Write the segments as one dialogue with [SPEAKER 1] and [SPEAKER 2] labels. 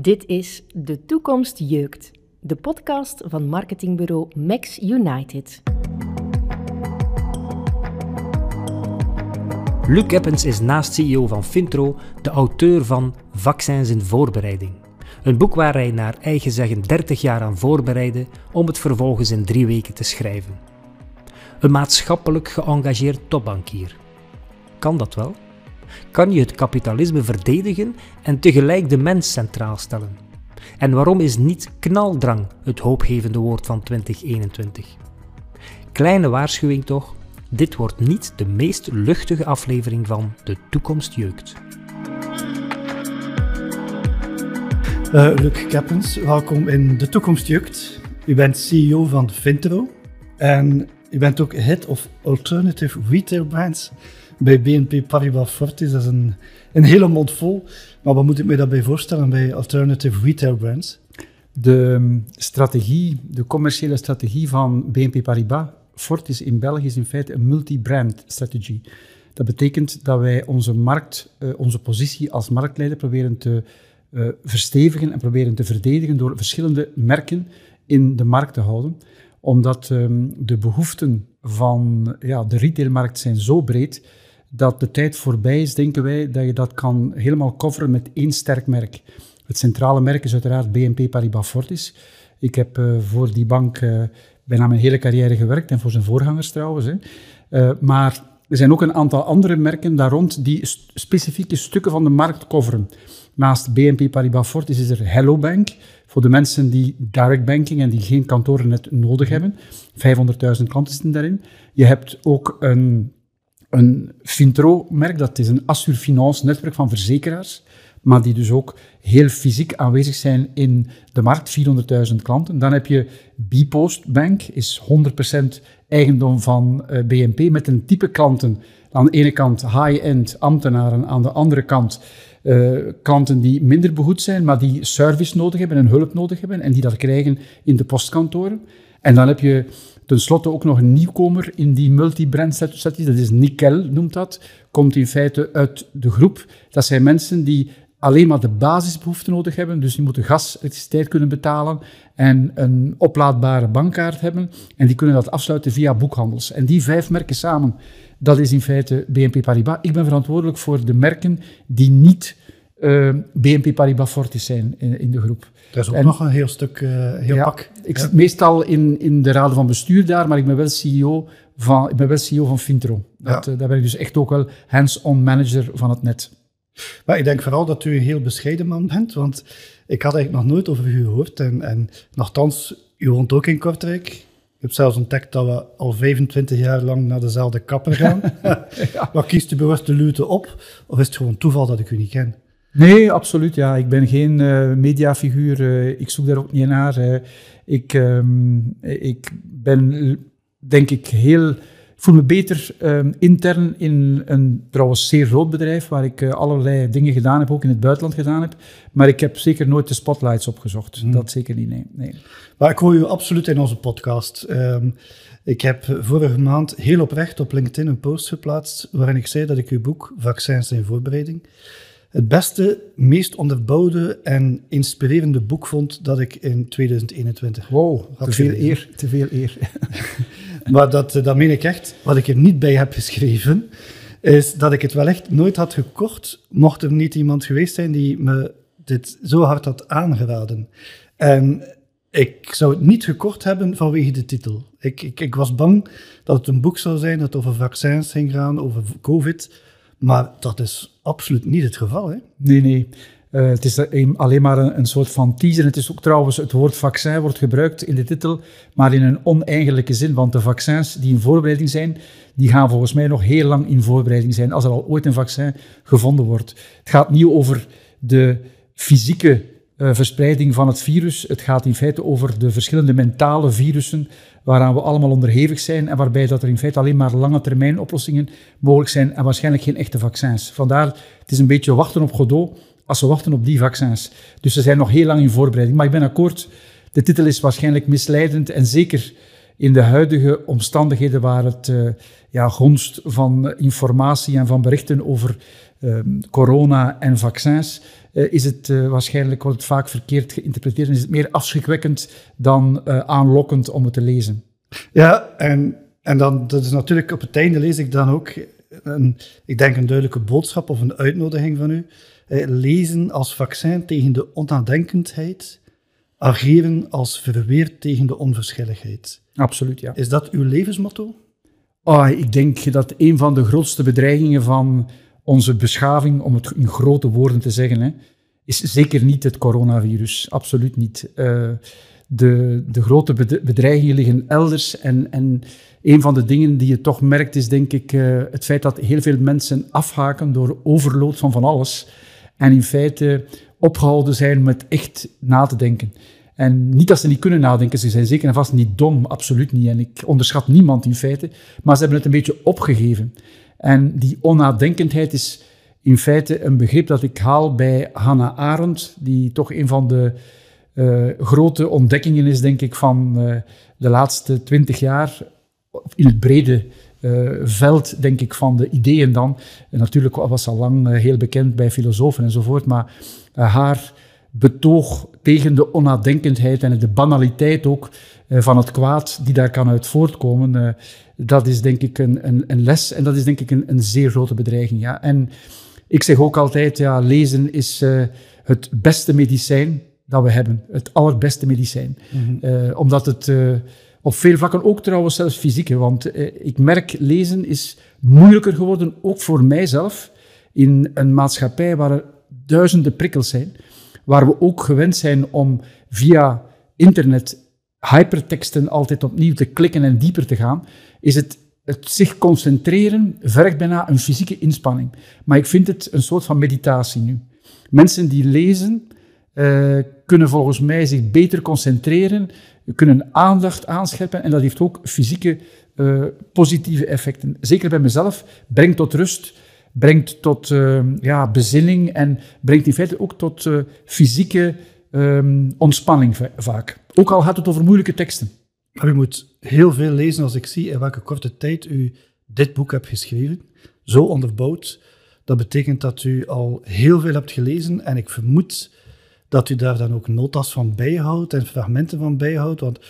[SPEAKER 1] Dit is De Toekomst Jeukt, de podcast van marketingbureau Max United.
[SPEAKER 2] Luc Eppens is naast CEO van Fintro de auteur van Vaccins in Voorbereiding. Een boek waar hij naar eigen zeggen 30 jaar aan voorbereidde om het vervolgens in drie weken te schrijven. Een maatschappelijk geëngageerd topbankier. Kan dat wel? Kan je het kapitalisme verdedigen en tegelijk de mens centraal stellen? En waarom is niet knaldrang het hoopgevende woord van 2021? Kleine waarschuwing toch, dit wordt niet de meest luchtige aflevering van De Toekomst Jeukt.
[SPEAKER 3] Uh, Luc Keppens, welkom in De Toekomst. U bent CEO van Vintro en u bent ook Head of Alternative Retail Brands bij BNP Paribas Fortis. Dat is een, een hele mond vol. Maar wat moet ik me daarbij voorstellen bij Alternative Retail Brands?
[SPEAKER 4] De ehm, strategie, de commerciële strategie van BNP Paribas Fortis in België is in feite een multi-brand strategie. Dat betekent dat wij onze markt, eh, onze positie als marktleider proberen te uh, verstevigen en proberen te verdedigen door verschillende merken in de markt te houden. Omdat um, de behoeften van de retailmarkt zijn zo breed dat de tijd voorbij is, denken wij, dat je dat kan helemaal coveren met één sterk merk. Het centrale merk is uiteraard BNP Paribas Fortis. Ik heb uh, voor die bank uh, bijna mijn hele carrière gewerkt en voor zijn voorgangers trouwens. Hè. Uh, maar er zijn ook een aantal andere merken daar rond die specifieke stukken van de markt coveren. Naast BNP Paribas Fortis is er Hello Bank, voor de mensen die direct banking en die geen kantorennet nodig hebben. 500.000 klanten zitten daarin. Je hebt ook een een Fintro-merk, dat is een Assurfinance netwerk van verzekeraars, maar die dus ook heel fysiek aanwezig zijn in de markt, 400.000 klanten. Dan heb je Bpost Bank, is 100% eigendom van eh, BNP, met een type klanten. Aan de ene kant high-end ambtenaren, aan de andere kant uh, klanten die minder behoed zijn, maar die service nodig hebben en hulp nodig hebben en die dat krijgen in de postkantoren. En dan heb je Ten slotte ook nog een nieuwkomer in die multi-brand strategie, dat is Nickel noemt dat, komt in feite uit de groep. Dat zijn mensen die alleen maar de basisbehoeften nodig hebben, dus die moeten gas, elektriciteit kunnen betalen en een oplaadbare bankkaart hebben en die kunnen dat afsluiten via boekhandels. En die vijf merken samen, dat is in feite BNP Paribas. Ik ben verantwoordelijk voor de merken die niet uh, eh, BNP Paribas Fortis zijn in, in de groep.
[SPEAKER 3] Dat is ook nog een heel stuk, uh, heel ja, pak.
[SPEAKER 4] Ik zit meestal in, in de raden van bestuur daar, maar ik ben wel CEO van, ik ben wel CEO van Fintro. Dat, ja. uh, daar ben ik dus echt ook wel hands-on manager van het net.
[SPEAKER 3] Maar ik denk vooral dat u een heel bescheiden man bent, want ik had eigenlijk nog nooit over u gehoord. En, en nogthans, u woont ook in Kortrijk. Ik heb zelfs ontdekt dat we al 25 jaar lang naar dezelfde kapper gaan. ja. Maar kiest u bewust de lute op? Of is het gewoon toeval dat ik u niet ken?
[SPEAKER 4] Nee, absoluut. Ja. Ik ben geen uh, mediafiguur. Uh, ik zoek daar ook niet naar. Uh, ik, um, ik ben, denk ik, heel... Ik voel me beter um, intern in een trouwens zeer groot bedrijf, waar ik allerlei dingen gedaan heb, ook in het buitenland gedaan heb. Maar ik heb zeker nooit de spotlights opgezocht. Mm. Dat zeker niet, nee. nee.
[SPEAKER 3] Maar ik hoor u absoluut in onze podcast. Um, ik heb vorige maand heel oprecht op LinkedIn een post geplaatst waarin ik zei dat ik uw boek Vaccins in voorbereiding het beste, meest onderbouwde en inspirerende boek vond dat ik in 2021
[SPEAKER 4] Wow, had te veel eer. Te veel eer.
[SPEAKER 3] maar dat, dat meen ik echt. Wat ik er niet bij heb geschreven, is dat ik het wel echt nooit had gekocht, mocht er niet iemand geweest zijn die me dit zo hard had aangeraden. En ik zou het niet gekocht hebben vanwege de titel. Ik, ik, ik was bang dat het een boek zou zijn dat over vaccins ging gaan, over COVID maar dat is absoluut niet het geval. Hè?
[SPEAKER 4] Nee, nee. Uh, het is alleen maar een, een, soort van teaser. Het is ook trouwens, het woord vaccin wordt gebruikt in de titel, maar in een oneigenlijke zin. Want de vaccins die in voorbereiding zijn, die gaan volgens mij nog heel lang in voorbereiding zijn, als er al ooit een vaccin gevonden wordt. Het gaat niet over de fysieke uh, verspreiding van het virus. Het gaat in feite over de verschillende mentale virussen waaraan we allemaal onderhevig zijn en waarbij dat er in feite alleen maar lange termijn oplossingen mogelijk zijn en waarschijnlijk geen echte vaccins. Vandaar, het is een beetje wachten op Godot als we wachten op die vaccins. Dus ze zijn nog heel lang in voorbereiding. Maar ik ben akkoord, de titel is waarschijnlijk misleidend en zeker in de huidige omstandigheden waar het uh, ja, gonst van informatie en van berichten over uh, corona en vaccins, uh, is het uh, waarschijnlijk, wordt het vaak verkeerd geïnterpreteerd en is het meer afschrikwekkend dan uh, aanlokkend om het te lezen.
[SPEAKER 3] Ja, en, en dan, dat is natuurlijk op het einde lees ik dan ook, een, ik denk een duidelijke boodschap of een uitnodiging van u. lezen als vaccin tegen de onnadenkendheid, ageren als verweer tegen de onverschilligheid.
[SPEAKER 4] Absoluut, ja.
[SPEAKER 3] Is dat uw levensmotto?
[SPEAKER 4] Oh, ik denk dat een van de grootste bedreigingen van onze beschaving, om het in grote woorden te zeggen, hè, is zeker niet het coronavirus. Absoluut niet. Uh, de, de grote bedreigingen liggen elders. En, en een van de dingen die je toch merkt is, denk ik, uh, het feit dat heel veel mensen afhaken door overload van van alles. En in feite opgehouden zijn met echt na te denken. En niet dat ze niet kunnen nadenken, ze zijn zeker en vast niet dom, absoluut niet. En ik onderschat niemand in feite, maar ze hebben het een beetje opgegeven. En die onnadenkendheid is in feite een begrip dat ik haal bij Hannah Arendt, die toch een van de uh, grote ontdekkingen is, denk ik, van uh, de laatste twintig jaar in het brede uh, veld, denk ik, van de ideeën dan. En natuurlijk was al lang heel bekend bij filosofen enzovoort, maar haar betoog tegen de onnadenkendheid en de banaliteit ook van het kwaad die daar kan uit voortkomen, dat is denk ik een, een, een, les en dat is denk ik een, een zeer grote bedreiging. Ja. En ik zeg ook altijd, ja, lezen is uh, het beste medicijn dat we hebben. Het allerbeste medicijn. Mm -hmm. uh, omdat het uh, op veel vlakken, ook trouwens zelfs fysieke, want ik merk lezen is moeilijker geworden, ook voor mijzelf, in een maatschappij waar er duizenden prikkels zijn, waar we ook gewend zijn om via internet hyperteksten altijd opnieuw te klikken en dieper te gaan, is het, het zich concentreren vergt bijna een fysieke inspanning. Maar ik vind het een soort van meditatie nu. Mensen die lezen, uh, kunnen volgens mij zich beter concentreren, kunnen aandacht aanscheppen en dat heeft ook fysieke uh, positieve effecten. Zeker bij mezelf, brengt tot rust, brengt tot uh, ja, bezinning en brengt in feite ook tot fysieke um, ontspanning vaak. Ook al gaat het over moeilijke teksten.
[SPEAKER 3] Maar u moet heel veel lezen als ik zie in welke korte tijd u dit boek hebt geschreven. Zo onderbouwd. Dat betekent dat u al heel veel hebt gelezen en ik vermoed dat u daar dan ook notas van bijhoudt en fragmenten van bijhoudt. Want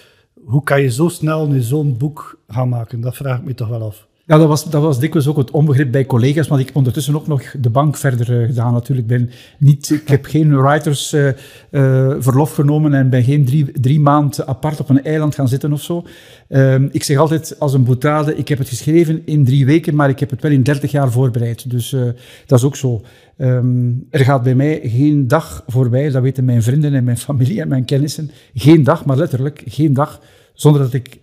[SPEAKER 3] hoe kan je zo snel nu zo'n boek gaan maken? Dat vraag ik me toch wel af.
[SPEAKER 4] Ja, dat was, dat was dikwijls ook het onbegrip bij collega's, maar ik heb ondertussen ook nog de bank verder uh, gedaan natuurlijk. Ben niet, ik heb geen writers uh, uh, verlof genomen en ben geen drie, drie maanden apart op een eiland gaan zitten of zo. Ehm, ik zeg altijd als een boetade, ik heb het geschreven in drie weken, maar ik heb het wel in dertig jaar voorbereid. Dus dat is ook zo. Um, er gaat bij mij geen dag voorbij, dat weten mijn vrienden en mijn familie en mijn kennissen. Geen dag, maar letterlijk geen dag, zonder dat ik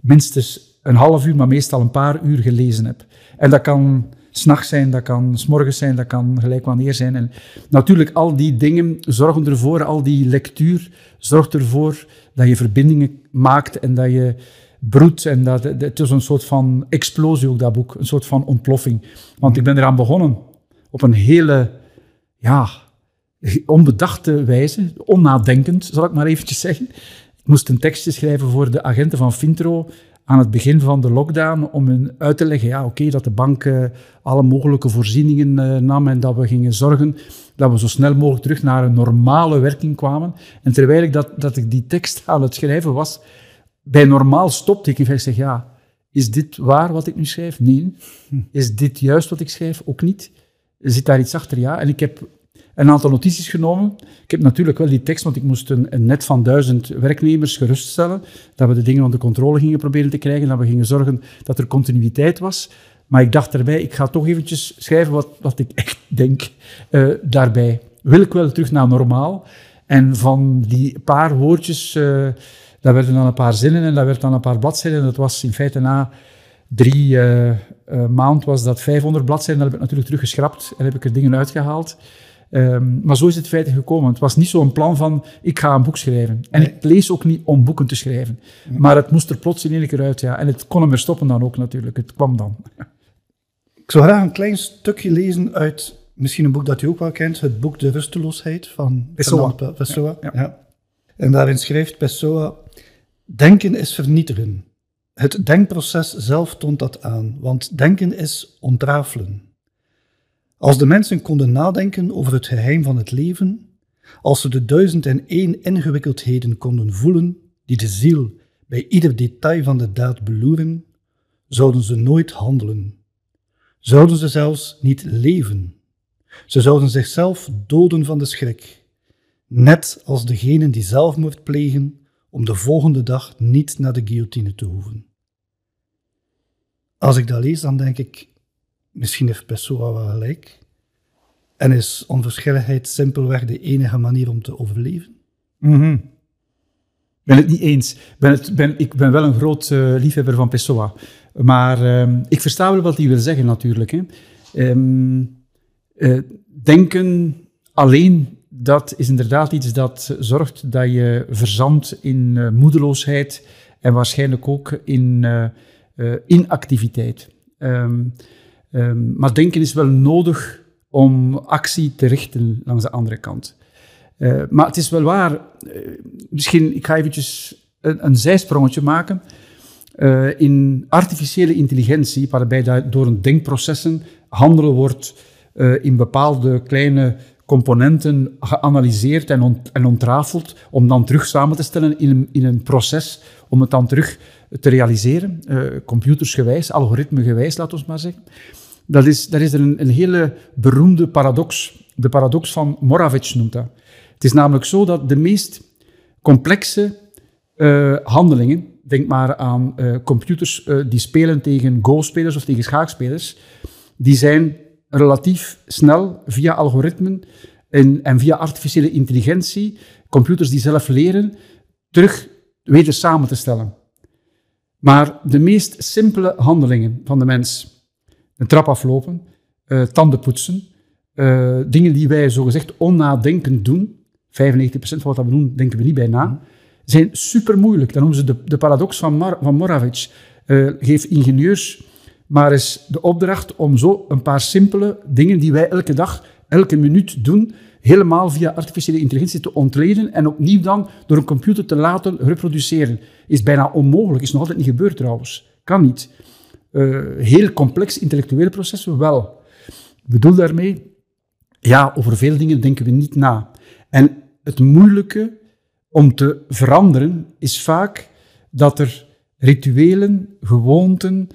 [SPEAKER 4] minstens een half uur, maar meestal een paar uur gelezen heb. En dat kan s'nachts zijn, dat kan s'morgens zijn, dat kan gelijk wanneer zijn. En natuurlijk, al die dingen zorgen ervoor, al die lectuur zorgt ervoor dat je verbindingen maakt en dat je broedt. En dat, het is een soort van explosie ook, dat boek. Een soort van ontploffing. Want ik ben eraan begonnen op een hele, ja, onbedachte wijze, onnadenkend, zal ik maar eventjes zeggen. Ik moest een tekstje schrijven voor de agenten van Fintro aan het begin van de lockdown om hun uit te leggen, ja, oké, dat de bank uh, alle mogelijke voorzieningen uh, nam en dat we gingen zorgen dat we zo snel mogelijk terug naar een normale werking kwamen. En terwijl ik dat, dat ik die tekst aan het schrijven was, bij normaal stopte ik en zeg, ja, is dit waar wat ik nu schrijf? Nee. Is dit juist wat ik schrijf? Ook niet. Zit daar iets achter? Ja. En ik heb een aantal notities genomen. Ik heb natuurlijk wel die tekst, want ik moest een, net van duizend werknemers geruststellen. Dat we de dingen onder controle gingen proberen te krijgen. Dat we gingen zorgen dat er continuïteit was. Maar ik dacht erbij, ik ga toch eventjes schrijven wat, ik echt denk uh, daarbij. Wil ik wel terug naar normaal? En van die paar woordjes, uh, dat werden dan een paar zinnen en dat werd dan een paar bladzijden. En dat was in feite na drie uh, maanden was dat 500 bladzijden. Dat heb ik natuurlijk teruggeschrapt en heb ik er dingen uitgehaald. Um, maar zo is het feitelijk gekomen. Het was niet zo'n plan van, ik ga een boek schrijven. En nee. ik lees ook niet om boeken te schrijven. Nee. Maar het moest er plots in één keer uit, ja. En het kon hem er stoppen dan ook natuurlijk. Het kwam dan.
[SPEAKER 3] Ik zou graag een klein stukje lezen uit misschien een boek dat u ook wel kent. Het boek De Rusteloosheid van
[SPEAKER 4] Pessoa.
[SPEAKER 3] Pessoa. Ja, ja. ja. En daarin schrijft Pessoa, denken is vernietigen. Het denkproces zelf toont dat aan, want denken is ontrafelen. Als de mensen konden nadenken over het geheim van het leven, als ze de duizend en één ingewikkeldheden konden voelen die de ziel bij ieder detail van de daad beloeren, zouden ze nooit handelen. Zouden ze zelfs niet leven. Ze zouden zichzelf doden van de schrik, net als degenen die zelfmoord plegen om de volgende dag niet naar de guillotine te hoeven. Als ik dat lees, dan denk ik, misschien heeft Pessoa wel gelijk. En is onverschilligheid simpelweg de enige manier om te overleven?
[SPEAKER 4] Ik ben het niet eens. Ben het, ben, ik ben wel een groot uh, liefhebber van Pessoa. Maar uh, ik versta wel wat hij wil zeggen natuurlijk. Hè. Um, uh, denken alleen, dat is inderdaad iets dat zorgt dat je verzandt in uh, moedeloosheid en waarschijnlijk ook in inactiviteit. Um, um, maar denken is wel nodig om actie te richten langs de andere kant. Uh, maar het is wel waar, uh, misschien, ik ga eventjes een, een zijsprongetje maken. Uh, in artificiële intelligentie, waarbij door een denkprocessen handelen wordt in bepaalde kleine componenten geanalyseerd en ontrafeld, om dan terug samen te stellen in een, in een proces, om het dan terug te realiseren, computersgewijs, algoritmegewijs, laten we maar zeggen. Dat is, is er een, een hele beroemde paradox. De paradox van Moravec noemt dat. Het is namelijk zo dat de meest complexe uh, handelingen, denk maar aan uh, computers uh, die spelen tegen Go-spelers of tegen schaakspelers, die zijn relatief snel via algoritmen en, en via artificiële intelligentie, computers die zelf leren, terug weten samen te stellen. Maar de meest simpele handelingen van de mens, een trap aflopen, uh, tanden poetsen, uh, dingen die wij zogezegd onnadenkend doen, 95% van wat we doen, denken we niet bij na, zijn super moeilijk. Dat noemen ze de, paradox van, Mar van Moravec. Uh, geef ingenieurs maar eens de opdracht om zo een paar simpele dingen die wij elke dag, elke minuut doen, helemaal via artificiële intelligentie te ontleden en opnieuw dan door een computer te laten reproduceren. Is bijna onmogelijk, is nog altijd niet gebeurd trouwens. Kan niet. Uh, heel complex intellectuele processen wel. Ik bedoel daarmee, ja, over veel dingen denken we niet na. En het moeilijke om te veranderen is vaak dat er rituelen, gewoonten,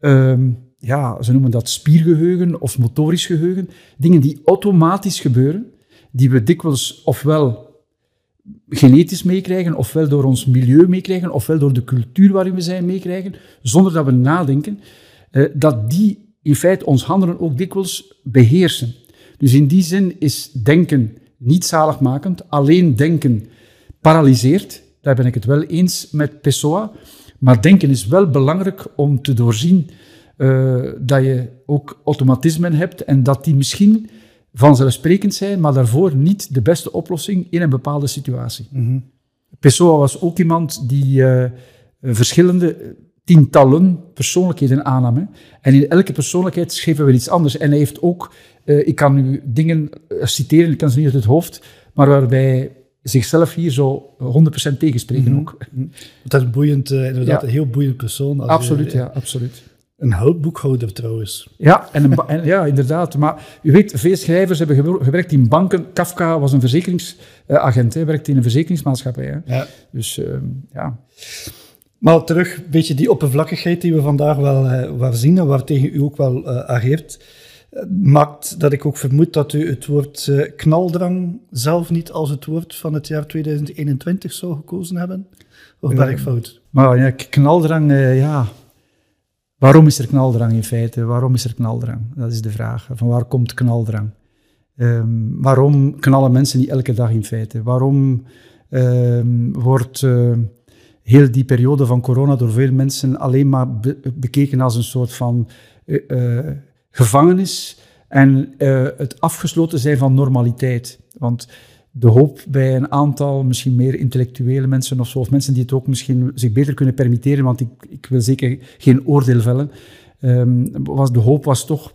[SPEAKER 4] uh, ja, ze noemen dat spiergeheugen of motorisch geheugen, dingen die automatisch gebeuren, die we dikwijls ofwel genetisch meekrijgen, ofwel door ons milieu meekrijgen, ofwel door de cultuur waarin we zijn meekrijgen, zonder dat we nadenken, eh, dat die in feite ons handelen ook dikwijls beheersen. Dus in die zin is denken niet zaligmakend, alleen denken paralyseert. Daar ben ik het wel eens met Pessoa. Maar denken is wel belangrijk om te doorzien uh, dat je ook automatismen hebt en dat die misschien vanzelfsprekend zijn, maar daarvoor niet de beste oplossing in een bepaalde situatie. Mm Pessoa was ook iemand die uh, verschillende tientallen persoonlijkheden aannam. Hè. En in elke persoonlijkheid schreven we iets anders. En hij heeft ook, uh, ik kan u dingen citeren, ik kan ze niet uit het hoofd, maar waarbij zichzelf hier zo 100% tegenspreken mm -hmm. ook.
[SPEAKER 3] Dat is boeiend, uh, inderdaad, ja. een heel boeiend persoon.
[SPEAKER 4] absoluut, je, ja, absoluut.
[SPEAKER 3] Een houtboekhouder trouwens.
[SPEAKER 4] Ja, en, een en ja, inderdaad. Maar u weet, veel schrijvers hebben gewerkt in banken. Kafka was een verzekeringsagent, hij werkte in een verzekeringsmaatschappij. Hè. Ja. Dus uh, ja.
[SPEAKER 3] Maar terug, een beetje die oppervlakkigheid die we vandaag wel, uh, wel zien en waar tegen u ook wel uh, ageert, maakt dat ik ook vermoed dat u het woord knaldrang zelf niet als het woord van het jaar 2021 zou gekozen hebben. Of ben ik fout?
[SPEAKER 4] Maar ja, knaldrang, ja, Waarom is er knaldrang in feite? Waarom is er knaldrang? Dat is de vraag. Van waar komt knaldrang? Um, waarom knallen mensen niet elke dag in feite? Waarom um, wordt uh, heel die periode van corona door veel mensen alleen maar be bekeken als een soort van uh, uh, gevangenis en het afgesloten zijn van normaliteit? Want de hoop bij een aantal misschien meer intellectuele mensen of zo, of mensen die het ook misschien zich beter kunnen permitteren, want ik, ik wil zeker geen oordeel vellen, um, was, de hoop was toch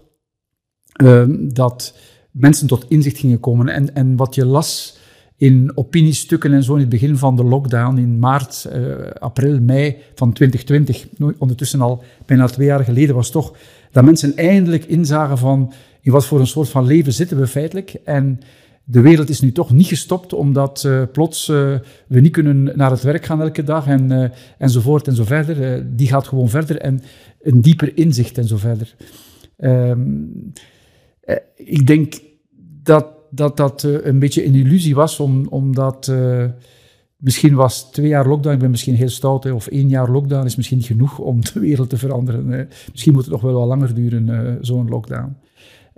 [SPEAKER 4] um, dat mensen tot inzicht gingen komen. En, en wat je las in opiniestukken en zo in het begin van de lockdown in maart, uh, april, mei van 2020, ondertussen al bijna twee jaar geleden, was toch dat mensen eindelijk inzagen van in wat voor een soort van leven zitten we feitelijk. En de wereld is nu toch niet gestopt omdat uh, plots uh, we niet kunnen naar het werk gaan elke dag en, uh, enzovoort en zo verder. die gaat gewoon verder en een dieper inzicht en zo verder. Um, ik denk dat dat, dat een beetje een illusie was, om, omdat misschien was twee jaar lockdown, ik ben misschien heel stout, of één jaar lockdown is misschien niet genoeg om de wereld te veranderen. misschien moet het nog wel wat langer duren, zo'n lockdown.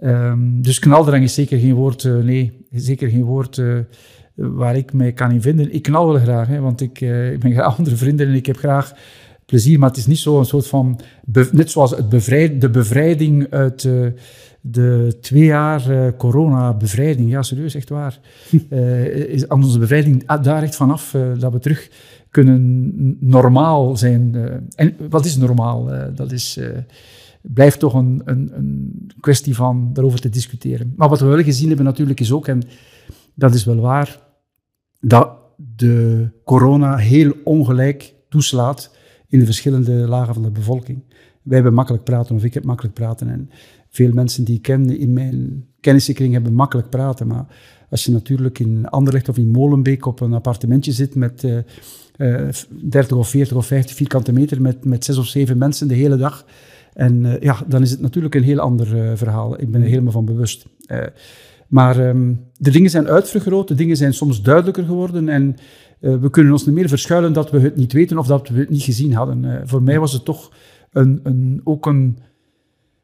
[SPEAKER 4] Um, dus knaldrang is zeker geen woord, uh, nee, zeker geen woord uh, waar ik mij kan in vinden. Ik knal wel graag, hè, want ik, uh, ik ben graag onder vrienden en ik heb graag plezier, maar het is niet zo een soort van, net zoals het bevrijd, de bevrijding uit de twee jaar corona-bevrijding, ja serieus, echt waar, is aan onze bevrijding ah, daar echt vanaf dat we terug kunnen normaal zijn. en wat is normaal? dat is blijft toch een, een, een kwestie van daarover te discussiëren. Maar wat we wel gezien hebben natuurlijk is ook, en dat is wel waar, dat de corona heel ongelijk toeslaat in de verschillende lagen van de bevolking. Wij hebben makkelijk praten, of ik heb makkelijk praten. En veel mensen die ik ken in mijn kennissenkring hebben makkelijk praten. Maar als je natuurlijk in Anderlecht of in Molenbeek op een appartementje zit met uh, uh, 30 of 40 of 50 vierkante meter met, met zes of zeven mensen de hele dag, en uh, ja, dan is het natuurlijk een heel ander uh, verhaal. Ik ben er helemaal van bewust. Uh, maar um, de dingen zijn uitvergroot, de dingen zijn soms duidelijker geworden en we kunnen ons niet meer verschuilen dat we het niet weten of dat we het niet gezien hadden. voor mij was het toch een, een, ook een,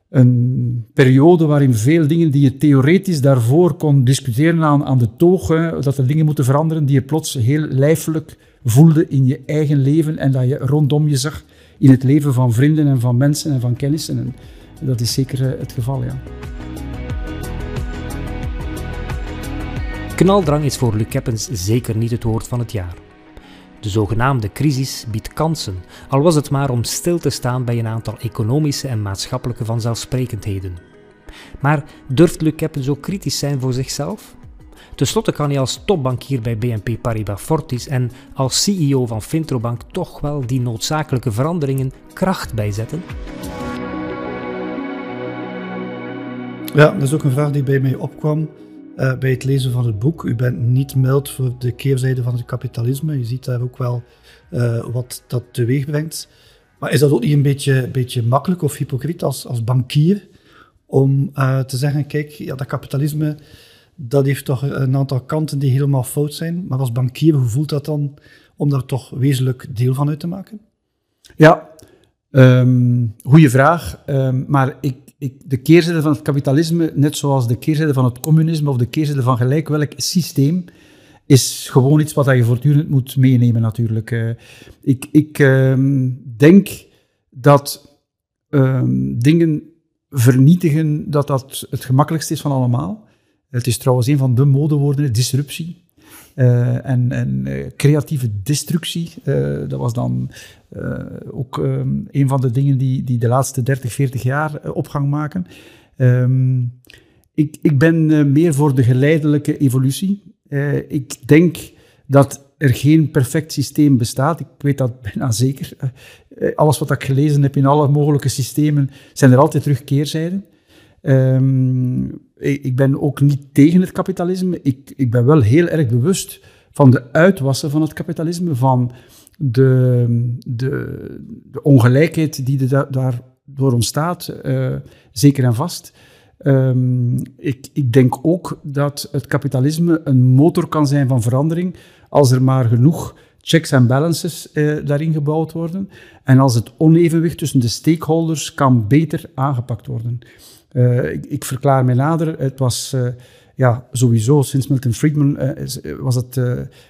[SPEAKER 4] een periode waarin veel dingen die je theoretisch daarvoor kon discussiëren aan, aan de toog, dat er dingen moeten veranderen, die je plots heel lijfelijk voelde in je eigen leven en dat je rondom je zag in het leven van vrienden en van mensen en van kennissen. En dat is zeker eh, het geval, ja.
[SPEAKER 2] Knaldrang is voor Luc Keppens zeker niet het woord van het jaar. De zogenaamde crisis biedt kansen, al was het maar om stil te staan bij een aantal economische en maatschappelijke vanzelfsprekendheden. Maar durft Luc Keppens ook kritisch zijn voor zichzelf? Ten slotte kan hij als topbankier bij BNP Paribas Fortis en als CEO van Fintrobank toch wel die noodzakelijke veranderingen kracht bijzetten?
[SPEAKER 3] Ja, dat is ook een vraag die bij mij opkwam uh, bij het lezen van het boek. U bent niet mild voor de keerzijde van het kapitalisme. Je ziet daar ook wel uh, wat dat teweeg brengt. Maar is dat ook niet een beetje, beetje makkelijk of hypocriet als, als bankier om uh, te zeggen, kijk, ja, dat kapitalisme dat heeft toch een aantal kanten die helemaal fout zijn. Maar als bankier, hoe voelt dat dan om daar toch wezenlijk deel van uit te maken?
[SPEAKER 4] Ja, um, goede vraag. Um, maar ik, ik, de keerzijde van het kapitalisme, net zoals de keerzijde van het communisme of de keerzijde van gelijk welk systeem, is gewoon iets wat je voortdurend moet meenemen natuurlijk. Uh, ik ik um, denk dat dingen vernietigen, dat dat het gemakkelijkste is van allemaal. Het is trouwens een van de modewoorden, disruptie. Uh, en, en uh, creatieve destructie, uh, dat was dan ook um, een van de dingen die, die de laatste 30, 40 jaar opgang maken. Um, ik, ik ben meer voor de geleidelijke evolutie. ik denk dat er geen perfect systeem bestaat. Ik weet dat bijna zeker. alles wat ik gelezen heb in alle mogelijke systemen, zijn er altijd terugkeerzijden. Um, ik ben ook niet tegen het kapitalisme. Ik, ik ben wel heel erg bewust van de uitwassen van het kapitalisme, van de, de, de ongelijkheid die er daardoor ontstaat, uh, zeker en vast. Um, ik, ik denk ook dat het kapitalisme een motor kan zijn van verandering als er maar genoeg checks en balances uh, daarin gebouwd worden en als het onevenwicht tussen de stakeholders kan beter aangepakt worden. Uh, ik, ik, verklaar mij nader. Het was uh, ja, sowieso sinds Milton Friedman uh, was het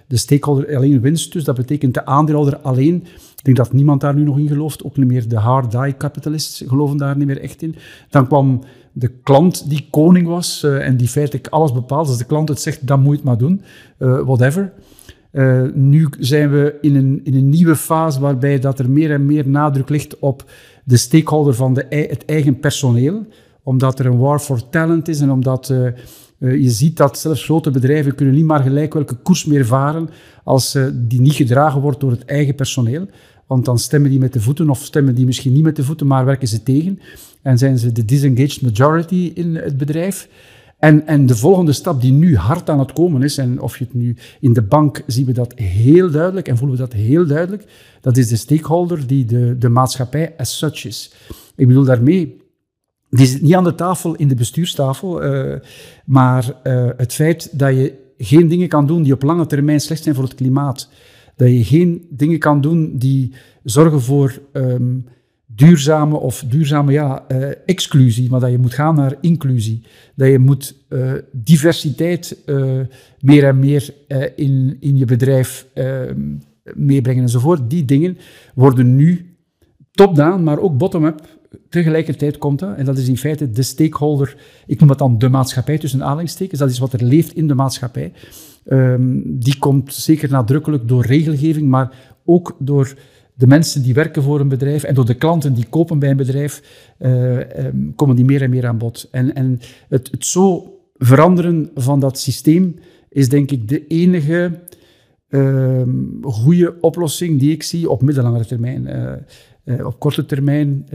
[SPEAKER 4] de stakeholder alleen winst. Dus dat betekent de aandeelhouder alleen. Ik denk dat niemand daar nu nog in gelooft. Ook niet meer de hard die capitalists geloven daar niet meer echt in. Dan kwam de klant die koning was en die feitelijk alles bepaalt. Als de klant het zegt, dan moet je het maar doen. whatever. Nu zijn we in een, in een nieuwe fase waarbij dat er meer en meer nadruk ligt op de stakeholder van de, het eigen personeel omdat er een war for talent is en omdat uh, je ziet dat zelfs grote bedrijven kunnen niet maar gelijk welke koers meer varen als uh, die niet gedragen wordt door het eigen personeel. Want dan stemmen die met de voeten of stemmen die misschien niet met de voeten, maar werken ze tegen. En zijn ze de disengaged majority in het bedrijf. En, en de volgende stap die nu hard aan het komen is, en of je het nu in de bank zien we dat heel duidelijk en voelen we dat heel duidelijk, dat is de stakeholder die de, de maatschappij as such is. Ik bedoel daarmee, die zit niet aan de tafel in de bestuurstafel, uh, maar uh, het feit dat je geen dingen kan doen die op lange termijn slecht zijn voor het klimaat, dat je geen dingen kan doen die zorgen voor um, duurzame of duurzame ja, uh, exclusie, maar dat je moet gaan naar inclusie. Dat je moet diversiteit meer en meer in, in je bedrijf ehm, meebrengen enzovoort. Die dingen worden nu top-down, maar ook bottom-up tegelijkertijd komt dat, en dat is in feite de stakeholder, ik noem dat dan de maatschappij tussen aanhalingstekens, dat is wat er leeft in de maatschappij. Um, die komt zeker nadrukkelijk door regelgeving, maar ook door de mensen die werken voor een bedrijf en door de klanten die kopen bij een bedrijf, uh, um, komen die meer en meer aan bod. En, en het, het zo veranderen van dat systeem is denk ik de enige uh, goede oplossing die ik zie op middellangere termijn. Uh, uh, op korte termijn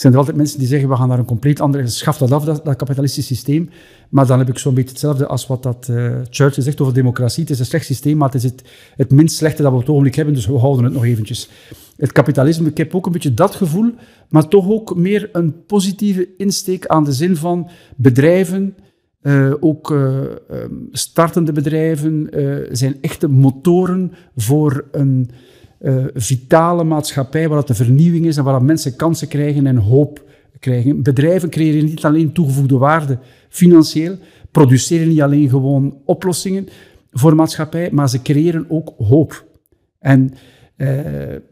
[SPEAKER 4] zijn er altijd mensen die zeggen, we gaan naar een compleet andere, schaf dat af, dat, dat kapitalistisch systeem. Maar dan heb ik zo'n beetje hetzelfde als wat dat uh, Churchill zegt over democratie. Het is een slecht systeem, maar het is het, het minst slechte dat we op het ogenblik hebben, dus we houden het nog eventjes. Het kapitalisme, ik heb ook een beetje dat gevoel, maar toch ook meer een positieve insteek aan de zin van bedrijven, ook uh, startende bedrijven, zijn echte motoren voor een uh, vitale maatschappij, waar dat de vernieuwing is en waar dat mensen kansen krijgen en hoop krijgen. Bedrijven creëren niet alleen toegevoegde waarde financieel, produceren niet alleen gewoon oplossingen voor maatschappij, maar ze creëren ook hoop. En uh,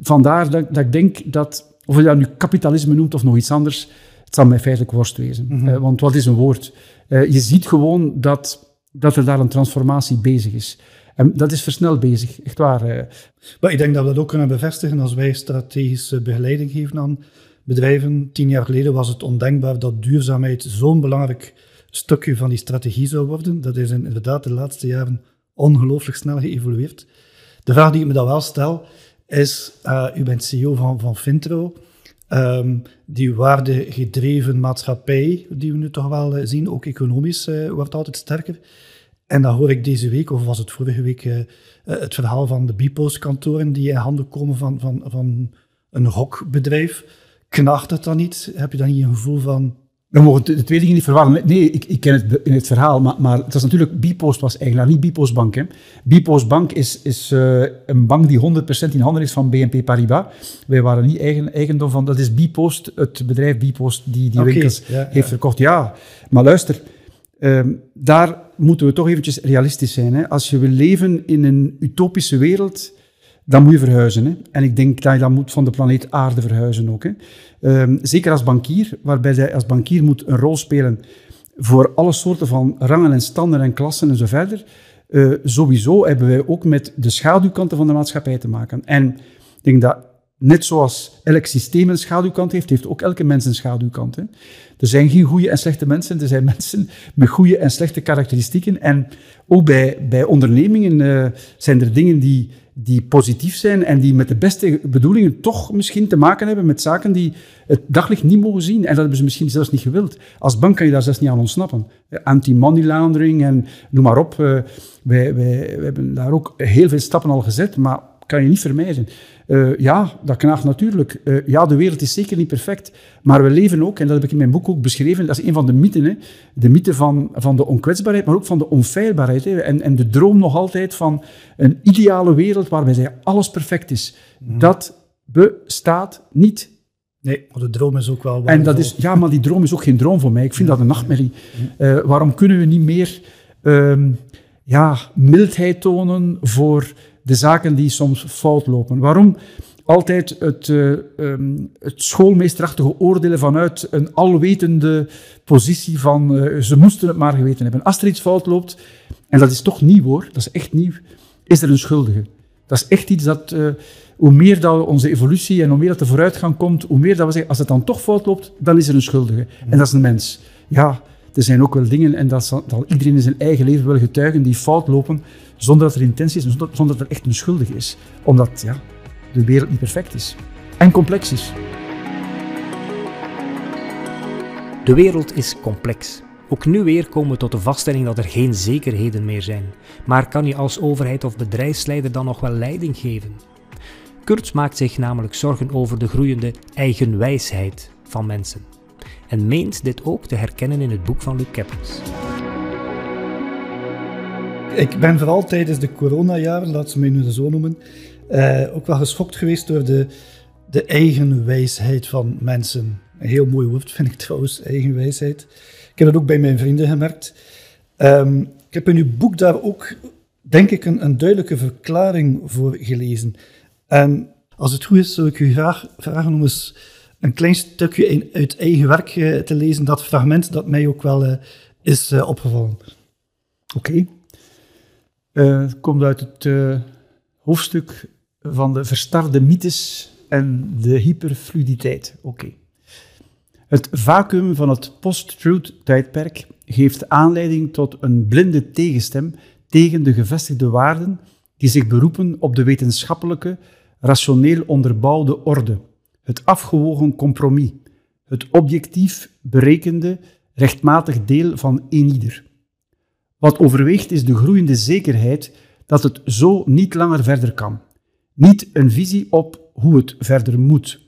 [SPEAKER 4] vandaar dat, dat, ik denk dat, of je dat nu kapitalisme noemt of nog iets anders, het zal mij feitelijk worst wezen. Mm -hmm. uh, want wat is een woord? je ziet gewoon dat, dat er daar een transformatie bezig is. En dat is versneld bezig, echt waar. Eh.
[SPEAKER 3] Maar ik denk dat we dat ook kunnen bevestigen als wij strategische begeleiding geven aan bedrijven. Tien jaar geleden was het ondenkbaar dat duurzaamheid zo'n belangrijk stukje van die strategie zou worden. Dat is inderdaad de laatste jaren ongelooflijk snel geëvolueerd. De vraag die ik me dan wel stel is, uh, u bent CEO van, van Fintro, um, die waardegedreven maatschappij, die we nu toch wel uh, zien, ook economisch wordt altijd sterker. En dan hoor ik deze week, of was het vorige week, uh, het verhaal van de Bipost-kantoren die in handen komen van, van, van een hokbedrijf. Knaagt het dan niet? Heb je dan niet een gevoel van...
[SPEAKER 4] We mogen de twee dingen niet verwarren. Nee, ik, ik ken het in het verhaal, maar, maar het was natuurlijk... Bipost was eigenaar, niet Bipost Bank. Hè. Bipost Bank is, is uh, een bank die 100% in handen is van BNP Paribas. Wij waren niet eigen, eigendom van... Dat is Bipost, het bedrijf Bipost die die okay, winkels ja, heeft ja. verkocht. Ja, maar luister... Um, daar moeten we toch eventjes realistisch zijn. Hè. Als je wil leven in een utopische wereld, dan moet je verhuizen. Hè. En ik denk dat je dan moet van de planeet aarde verhuizen ook. Hè. Um, zeker als bankier, waarbij je als bankier moet een rol spelen voor alle soorten van rangen en standen en klassen en zo verder. Uh, sowieso hebben wij ook met de schaduwkanten van de maatschappij te maken. En ik denk dat net zoals elk systeem een schaduwkant heeft, heeft ook elke mens een schaduwkant. Hè. Er zijn geen goede en slechte mensen, er zijn mensen met goede en slechte karakteristieken. En ook bij, bij ondernemingen uh, zijn er dingen die, die positief zijn en die met de beste bedoelingen toch misschien te maken hebben met zaken die het daglicht niet mogen zien. En dat hebben ze misschien zelfs niet gewild. Als bank kan je daar zelfs niet aan ontsnappen. Anti-money laundering en noem maar op. Uh, wij, wij, wij hebben daar ook heel veel stappen al gezet, maar kan je niet vermijden. Uh, ja, dat knaagt natuurlijk. Uh, ja, de wereld is zeker niet perfect, maar we leven ook, en dat heb ik in mijn boek ook beschreven, dat is een van de mythen. Hè? De mythe van, van de onkwetsbaarheid, maar ook van de onfeilbaarheid. Hè? En, en de droom nog altijd van een ideale wereld waarbij alles perfect is. Mm. Dat bestaat niet.
[SPEAKER 3] Nee, maar de droom is ook wel...
[SPEAKER 4] En dat is, ja, maar die droom is ook geen droom voor mij. Ik vind ja. dat een nachtmerrie. Uh, waarom kunnen we niet meer um, ja, mildheid tonen voor de zaken die soms fout lopen. Waarom altijd het, uh, het schoolmeesterachtige oordelen vanuit een alwetende positie van uh, ze moesten het maar geweten hebben. Als er iets fout loopt, en dat is toch nieuw hoor, dat is echt nieuw, is er een schuldige. Dat is echt iets dat, uh, hoe meer dat onze evolutie en hoe meer dat de vooruitgang komt, hoe meer dat we zeggen, als het dan toch fout loopt, dan is er een schuldige. En dat is een mens. Ja, er zijn ook wel dingen, en dat zal, dat iedereen in zijn eigen leven wel getuigen, die fout lopen, zonder dat er intentie is, zonder, zonder dat er echt een schuldige is. Omdat, ja, de wereld niet perfect is en complex is.
[SPEAKER 2] De wereld is complex. Ook nu weer komen we tot de vaststelling dat er geen zekerheden meer zijn. Maar kan je als overheid of bedrijfsleider dan nog wel leiding geven? Kurtz maakt zich namelijk zorgen over de groeiende eigenwijsheid van mensen. En meent dit ook te herkennen in het boek van Luc Keppels.
[SPEAKER 3] Ik ben vooral tijdens de coronajaren, laat ze mij nu zo noemen, eh, ook wel geschokt geweest door de, de eigenwijsheid van mensen. Een heel mooi woord vind ik trouwens, eigenwijsheid. Ik heb dat ook bij mijn vrienden gemerkt. Um, ik heb in uw boek daar ook, denk ik, een, een duidelijke verklaring voor gelezen. En als het goed is, zou ik u graag vragen om eens een klein stukje in, uit eigen werk eh, te lezen, dat fragment dat mij ook wel uh, is uh, opgevallen.
[SPEAKER 4] Oké. het komt uit het hoofdstuk van de verstarde mythes en de hyperfluiditeit. Oké. Het vacuüm van het post-truth-tijdperk geeft aanleiding tot een blinde tegenstem tegen de gevestigde waarden die zich beroepen op de wetenschappelijke, rationeel onderbouwde orde, het afgewogen compromis, het objectief berekende, rechtmatig deel van eenieder. Wat overweegt is de groeiende zekerheid dat het zo niet langer verder kan. Niet een visie op hoe het verder moet.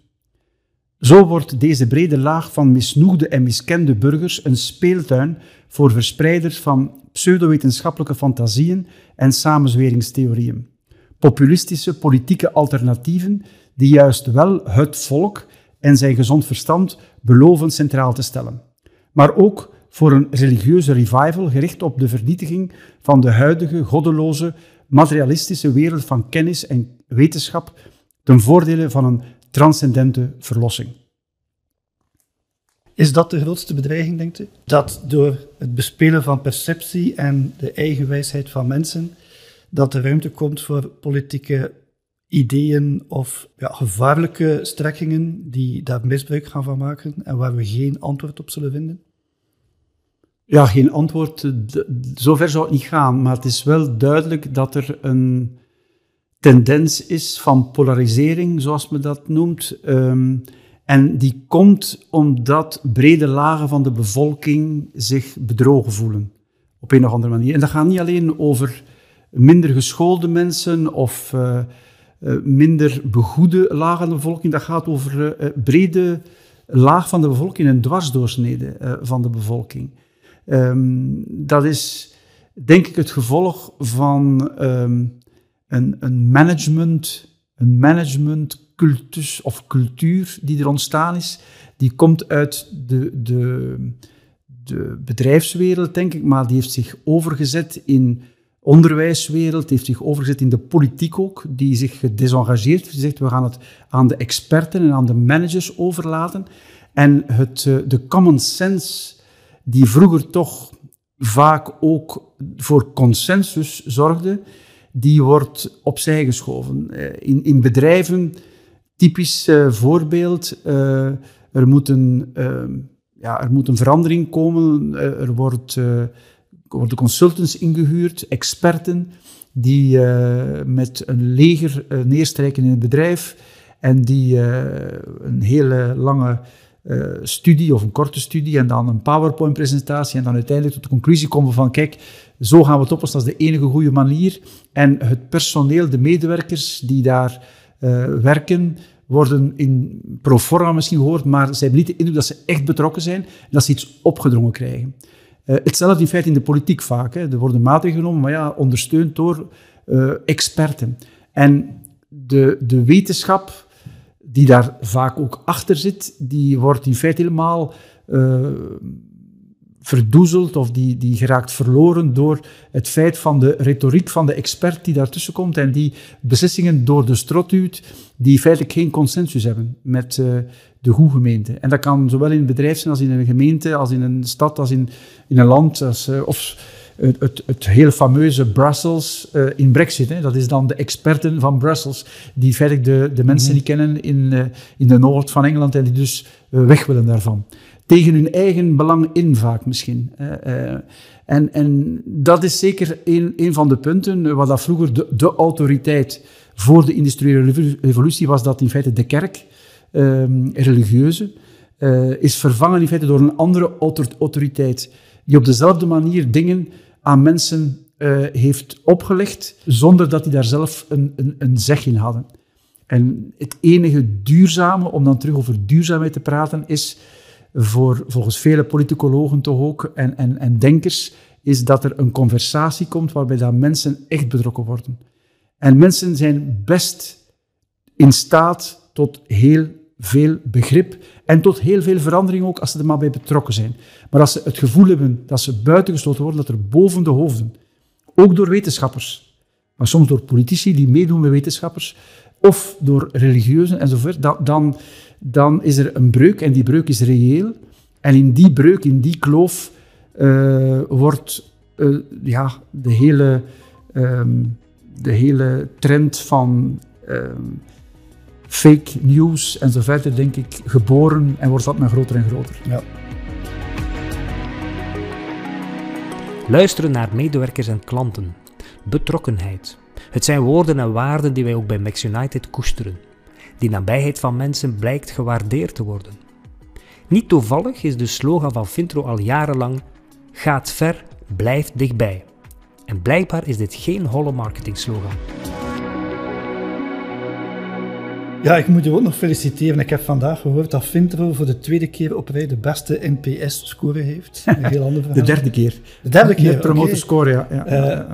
[SPEAKER 4] Zo wordt deze brede laag van misnoegde en miskende burgers een speeltuin voor verspreiders van pseudowetenschappelijke fantasieën en samenzweringstheorieën. Populistische politieke alternatieven die juist wel het volk en zijn gezond verstand beloven centraal te stellen. Maar ook voor een religieuze revival gericht op de vernietiging van de huidige goddeloze, materialistische wereld van kennis en wetenschap ten voordele van een transcendente verlossing.
[SPEAKER 3] Is dat de grootste bedreiging, denkt u? Dat door het bespelen van perceptie en de eigenwijsheid van mensen, dat er ruimte komt voor politieke ideeën of ja, gevaarlijke strekkingen die daar misbruik gaan van maken en waar we geen antwoord op zullen vinden?
[SPEAKER 4] Ja, geen antwoord. Zover zou het niet gaan. Maar het is wel duidelijk dat er een tendens is van polarisering, zoals men dat noemt. Ehm, en die komt omdat brede lagen van de bevolking zich bedrogen voelen. Op een of andere manier. En dat gaat niet alleen over minder geschoolde mensen of uh, uh, minder begoede lagen van de bevolking. Dat gaat over uh, brede laag van de bevolking, een dwarsdoorsnede van de bevolking. Um, dat is denk ik het gevolg van um, een, een management, een managementcultus of cultuur die er ontstaan is. Die komt uit de, de, de bedrijfswereld, denk ik, maar die heeft zich overgezet in onderwijswereld, heeft zich overgezet in de politiek ook, die zich gedesengageerd heeft. Die zegt, we gaan het aan de experten en aan de managers overlaten. En het, eh, de common sense, die vroeger toch vaak ook voor consensus zorgde, die wordt opzij geschoven. Eh, in, in bedrijven, typisch uh, voorbeeld, er, moet een, ja, er moet een verandering komen, er wordt, worden consultants ingehuurd, experten, die met een leger neerstrijken in het bedrijf en die een hele lange studie of een korte studie en dan een PowerPoint-presentatie en dan uiteindelijk tot de conclusie komen van kijk, zo gaan we het oplossen, dat is de enige goede manier. En het personeel, de medewerkers die daar werken, worden in pro forma misschien gehoord, maar ze hebben niet de indruk dat ze echt betrokken zijn en dat ze iets opgedrongen krijgen. Uh, hetzelfde in feite in de politiek vaak. Hè. Er worden maatregelen genomen, maar ja, ondersteund door uh, experten. En de, de wetenschap die daar vaak ook achter zit, die wordt in feite helemaal verdoezeld of die, die geraakt verloren door het feit van de retoriek van de expert die daartussen komt en die beslissingen door de strot duwt, die feitelijk geen consensus hebben met uh, de goede gemeente. En dat kan zowel in een bedrijf zijn als in een gemeente, als in een stad, als in, in een land, als, uh, of het, het, het heel fameuze Brussels uh, in Brexit. Hè. Dat is dan de experten van Brussels, die feitelijk de, de mensen -hmm. die kennen in, in de noord van Engeland en die dus weg willen daarvan tegen hun eigen belang in vaak misschien. Uh, En, en dat is zeker een, een van de punten waar dat vroeger de, de autoriteit voor de industriële revolutie was dat in feite de kerk, um, religieuze, uh, is vervangen in feite door een andere autoriteit die op dezelfde manier dingen aan mensen heeft opgelegd zonder dat die daar zelf een, een, een zeg in hadden. En het enige duurzame, om dan terug over duurzaamheid te praten, is voor, volgens vele politicologen toch ook en, en, en denkers, is dat er een conversatie komt waarbij dat mensen echt betrokken worden. En mensen zijn best in staat tot heel veel begrip en tot heel veel verandering ook als ze er maar bij betrokken zijn. Maar als ze het gevoel hebben dat ze buitengesloten worden, dat er boven de hoofden, ook door wetenschappers, maar soms door politici die meedoen met wetenschappers, of door religieuzen enzovoort, dan, dan, dan is er een breuk en die breuk is reëel. En in die breuk, in die kloof, uh, wordt uh, ja, de, hele, um, de hele trend van um, fake news en zo verder, denk ik, geboren en wordt dat maar groter en groter. Ja.
[SPEAKER 2] Luisteren naar medewerkers en klanten. Betrokkenheid. Het zijn woorden en waarden die wij ook bij Max United koesteren. Die nabijheid van mensen blijkt gewaardeerd te worden. Niet toevallig is de slogan van Fintro al jarenlang: Gaat ver, blijf dichtbij. En blijkbaar is dit geen holle marketingslogan.
[SPEAKER 3] Ja, ik moet je ook nog feliciteren. Ik heb vandaag gehoord dat Fintro voor de tweede keer op rij de beste NPS-score heeft.
[SPEAKER 4] Een heel ander verhaal. De derde keer.
[SPEAKER 3] De derde keer. De
[SPEAKER 4] promoter score, ja. ja.
[SPEAKER 3] Uh,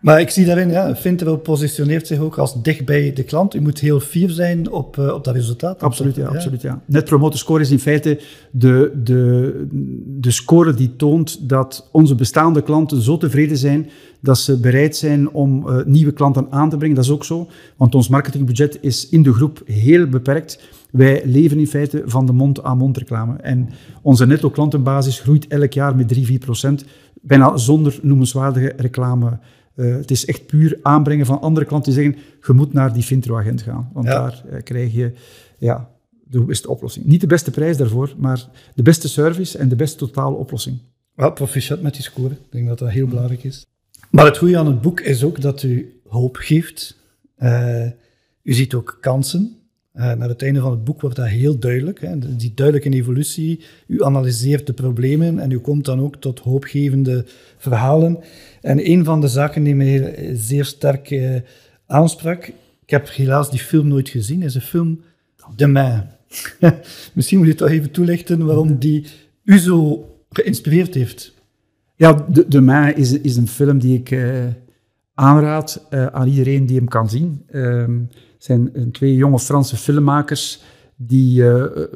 [SPEAKER 3] maar ik zie daarin, ja, Fintero positioneert zich ook als dicht bij de klant. U moet heel fier zijn op, uh, op dat resultaat.
[SPEAKER 4] Absoluut, ja, absoluut, ja. Net Promoter Score is in feite de, de, de score die toont dat onze bestaande klanten zo tevreden zijn dat ze bereid zijn om uh, nieuwe klanten aan te brengen. Dat is ook zo, want ons marketingbudget is in de groep heel beperkt. Wij leven in feite van de mond-aan-mond reclame. En onze netto klantenbasis groeit elk jaar met 3-4 procent, bijna zonder noemenswaardige reclame uh, het is echt puur aanbrengen van andere klanten die zeggen, je moet naar die Fintro-agent gaan. Want daar uh, krijg je ja, de beste oplossing. Niet de beste prijs daarvoor, maar de beste service en de beste totale oplossing.
[SPEAKER 3] Wel, proficiat met die score. Ik denk dat dat heel belangrijk is. Maar het goede aan het boek is ook dat u hoop geeft. Uh, u ziet ook kansen. Uh, naar het einde van het boek wordt dat heel duidelijk. Hè. Die duidelijke evolutie. U analyseert de problemen en u komt dan ook tot hoopgevende verhalen. En een van de zaken die mij zeer sterk uh, aansprak, ik heb helaas die film nooit gezien, is de film De Man. Misschien moet je toch even toelichten waarom die u zo geïnspireerd heeft.
[SPEAKER 4] Ja, De, de is, is een film die ik uh, aanraad aan iedereen die hem kan zien. Ehm, zijn twee jonge Franse filmmakers die